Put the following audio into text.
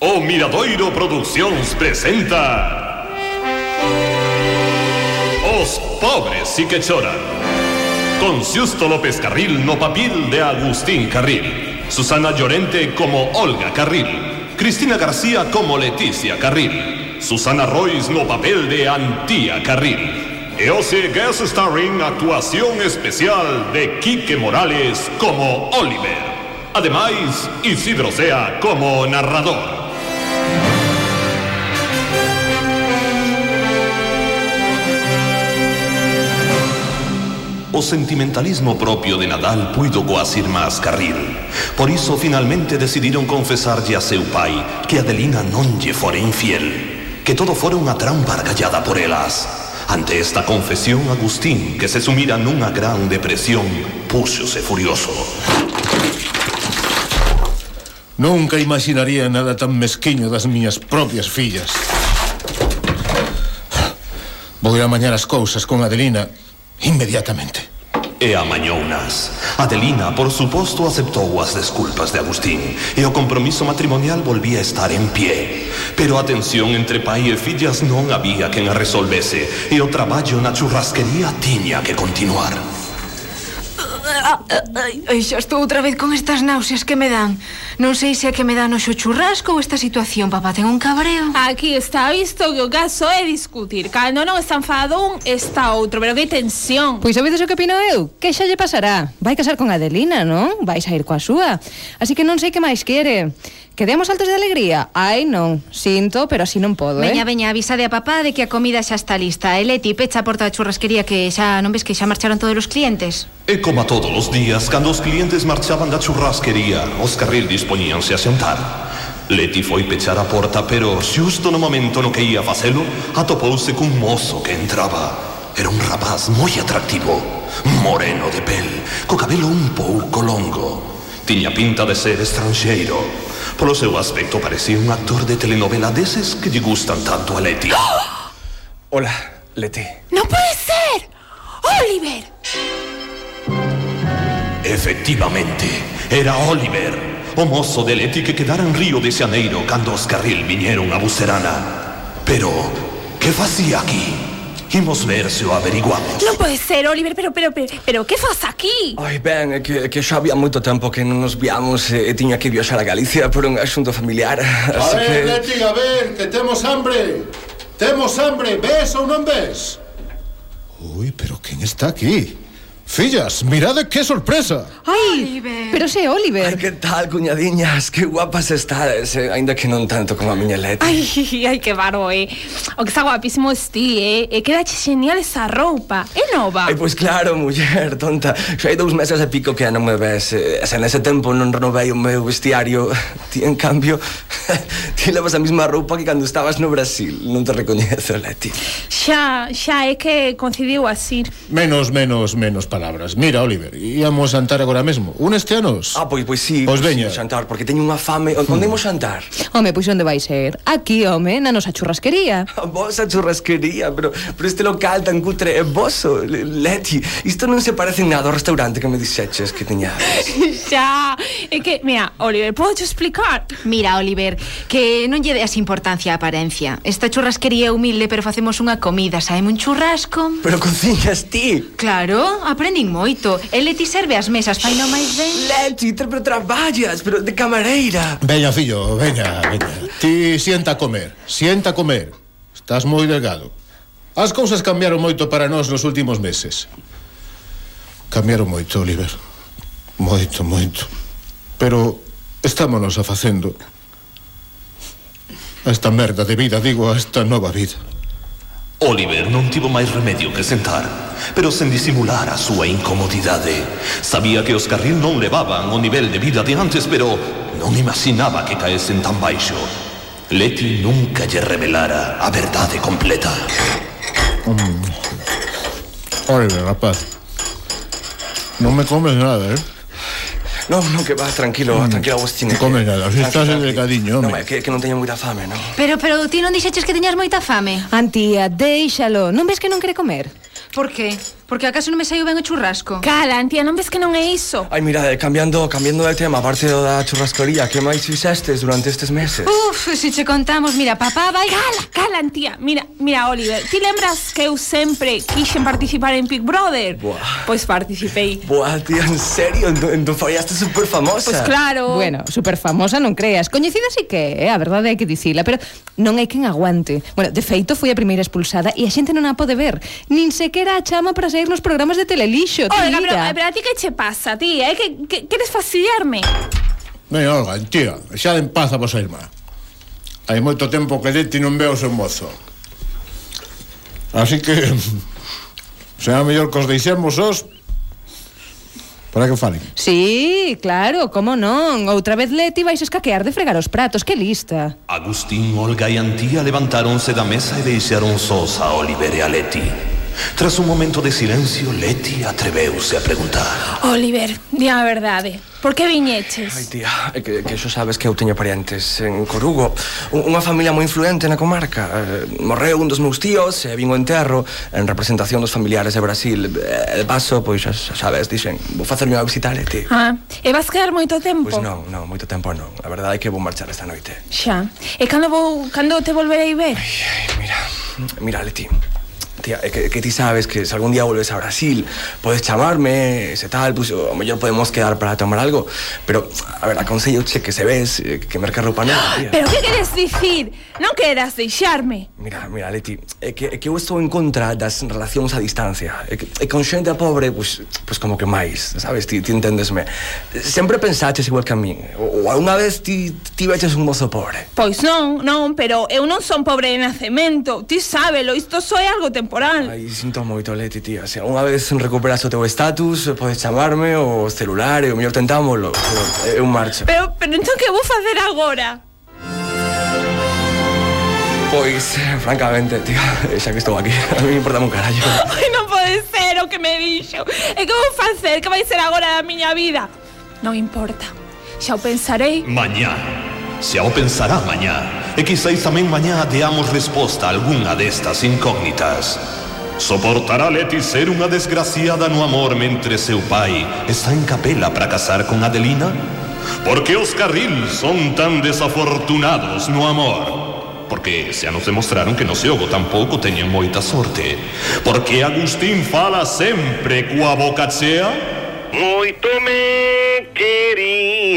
O Miradoiro Produccións presenta Os pobres sí que choran Con Xusto López Carril no papel de Agustín Carril Susana Llorente como Olga Carril Cristina García como Leticia Carril Susana Royce no papel de Antía Carril E hoxe guest starring actuación especial de Quique Morales como Oliver Ademais, Isidro Sea como narrador Sentimentalismo propio de Nadal puido coas irmás Carril. Por iso finalmente decidiron confesarlle a seu pai que Adelina non lle fora infiel, que todo fora unha trampa argallada por elas. Ante esta confesión, Agustín, que se sumira nunha gran depresión, púxose furioso. Nunca imaginaría nada tan mesquiño das miñas propias fillas. Vou ir a mañar as cousas con Adelina Inmediatamente. E amañounas. Adelina, por suposto, aceptou as desculpas de Agustín e o compromiso matrimonial volvía a estar en pie. Pero a tensión entre pai e fillas non había quen a resolvese e o traballo na churrasquería tiña que continuar. Ah, ai, ai, xa estou outra vez con estas náuseas que me dan Non sei se é que me dan o churrasco ou esta situación, papá, ten un cabreo Aquí está visto que o caso é discutir Cando non está enfadado un, está outro, pero que tensión Pois sabedes o que opino eu? Que xa lle pasará? Vai casar con Adelina, non? Vai sair coa súa Así que non sei que máis quere Quedemos altos de alegría? Ai, non, sinto, pero así non podo, eh? Veña, veña, avisade a papá de que a comida xa está lista. E Leti, pecha a porta da churrasquería que xa non ves que xa marcharon todos os clientes. E como todos os días, cando os clientes marchaban da churrasquería, os carril dispoñíanse a sentar. Leti foi pechar a porta, pero xusto no momento no que ia facelo, atopouse cun mozo que entraba. Era un rapaz moi atractivo, moreno de pel, co cabelo un pouco longo. Tiña pinta de ser estranxeiro, Polo seu aspecto parecía un actor de telenovela deses que lle gustan tanto a Leti. Hola, Leti. Non pode ser Oliver Efectivamente, era Oliver, o mozo de Leti que quedara en Río de Xaneiro cando os carril viñeron a Bucerana. Pero, que facía aquí? Imos ver se o averiguamos. Non pode ser, Oliver, pero, pero, pero, pero que faz aquí? Ai, ben, é que, que xa había moito tempo que non nos viamos e, e tiña que viaxar a Galicia por un asunto familiar, así a ver, que... Leti, a ver, que temos hambre. Temos hambre, ves ou non ves? Ui, pero quen está aquí? Fillas, mirade que sorpresa. Ai, Oliver. pero se é Oliver. Ai, que tal, cuñadiñas, que guapas estades eh? Ainda que non tanto como a miña letra Ai, ai que varo, eh. O que está guapísimo ti, eh. E queda genial esa roupa, é ¿eh, nova Ai, pois claro, muller, tonta. Xa hai dous meses e pico que non me ves eh, Se nese tempo non renovei o meu vestiario Ti, en cambio, ti levas a mesma roupa que cando estabas no Brasil. Non te recoñezo, Leti xa, xa é que coincidiu así. Menos, menos, menos palabras. Mira, Oliver, íamos xantar agora mesmo. Unes teanos? Ah, pois, pois sí, pois, pois veña. xantar, porque teño unha fame. Hmm. Onde imos xantar? Home, pois onde vai ser? Aquí, home, na nosa churrasquería. A vosa churrasquería, pero, pero este local tan cutre eh, é vosso, Leti. Isto non se parece nada ao restaurante que me dixeches que teñades. xa, é que, mira, Oliver, podo explicar? Mira, Oliver, que non lle deas importancia a aparencia. Esta churrasquería é humilde, pero facemos unha comida comida saeme un churrasco. Pero cociñas ti? Claro, aprendín moito. E Leti serve as mesas, faino máis ben? Leti, pero traballas, pero de camareira. Veña, fillo, veña, veña. Ti sienta a comer, sienta a comer. Estás moi delgado. As cousas cambiaron moito para nós nos últimos meses. Cambiaron moito, Oliver. Moito, moito. Pero estámonos afacendo a esta merda de vida, digo, a esta nova vida. Oliver non tivo máis remedio que sentar, pero sen disimular a súa incomodidade. Sabía que os carril non levaban o nivel de vida de antes, pero non imaginaba que caesen tan baixo. Leti nunca lle revelara a verdade completa. Oliver, rapaz. Non me comes nada, eh? No, no, que va, tranquilo, mm. tranquila, Agustín Come nada, si estás en delgadiño, home Non, é que, que non teño moita fame, non Pero, pero, ti non dixeches que teñas moita fame Antía, déixalo, non ves que non quere comer? Por que? Porque acaso non me saiu ben o churrasco? Cala, tía, non ves que non é iso? Ai, mira, eh, cambiando, cambiando de tema, aparte do da churrascoría, que máis fixestes durante estes meses? Uf, se si che contamos, mira, papá vai... Cala, cala, tía, mira, mira, Oliver, ti lembras que eu sempre quixen participar en Big Brother? Buah. Pois participei. Buah, tía, en serio, entón fallaste super famosa. Pois claro. Bueno, super famosa non creas, coñecida sí que é, eh? a verdade hai que dicila, pero non hai quen aguante. Bueno, de feito, fui a primeira expulsada e a xente non a pode ver, nin sequera a chama para ser sair nos programas de telelixo, tía. Olga, pero, eh, pero a ti que che pasa, tía? Eh? que, que queres fastidiarme? Non, Olga, tía, xa den paz a vosa irmá. Hai moito tempo que de ti non veo o seu mozo. Así que... Será mellor que os deixemos os para que falen. Sí, claro, como non. Outra vez Leti vais escaquear de fregar os pratos, que lista. Agustín, Olga e Antía levantáronse da mesa e deixaron sós a Oliver e a Leti. Tras un momento de silencio, Leti atreveuse a preguntar. Oliver, di a verdade, por que viñeches? Ai, tía, eh, que, que xo sabes que eu teño parentes en Corugo. Unha familia moi influente na comarca. Eh, Morreu un dos meus tíos e vin o enterro en representación dos familiares de Brasil. E paso, pois, xa sabes, dixen, vou facerme unha visita a Leti. Ah, e vas quedar moito tempo? Pois non, non, moito tempo non. A verdade é que vou marchar esta noite. Xa. E cando vou, cando te volverei ver? Ai, ai, mira, mira, Leti, É que, que ti sabes que se algún día volves a Brasil Podes chamarme, se tal, pues, o mellor podemos quedar para tomar algo Pero, a ver, aconsello che que se ves, eh, que merca roupa nova, tía Pero que queres dicir? Non queras deixarme? Mira, mira, Leti, é que, é que eu estou en contra das relacións a distancia. É que, e con xente pobre, pois, pois como que máis, sabes, ti, ti entendesme Sempre pensaches igual que a min Ou, ou alguna vez ti, ti veches un mozo pobre. Pois non, non, pero eu non son pobre de nacemento Ti sábelo, isto só é algo temporal temporal. Ai, sinto moito, Leti, tía. Se unha vez recuperas o teu status, podes chamarme o celular e o mellor tentámoslo. Eu marcho. Pero, pero entón que vou facer agora? Pois, francamente, tía, xa que estou aquí, a mí me importa un carallo. Ai, non pode ser o que me dixo. E que vou facer? Que vai ser agora da miña vida? Non importa. Xa o pensarei. Mañá. Xa o pensará mañá. E quizáis tamén mañá deamos resposta a algunha destas incógnitas. Soportará Leti ser unha desgraciada no amor mentre seu pai está en capela para casar con Adelina? Por que os Carril son tan desafortunados no amor? Porque xa nos demostraron que no xogo tampouco teñen moita sorte. Porque Agustín fala sempre coa boca chea? Me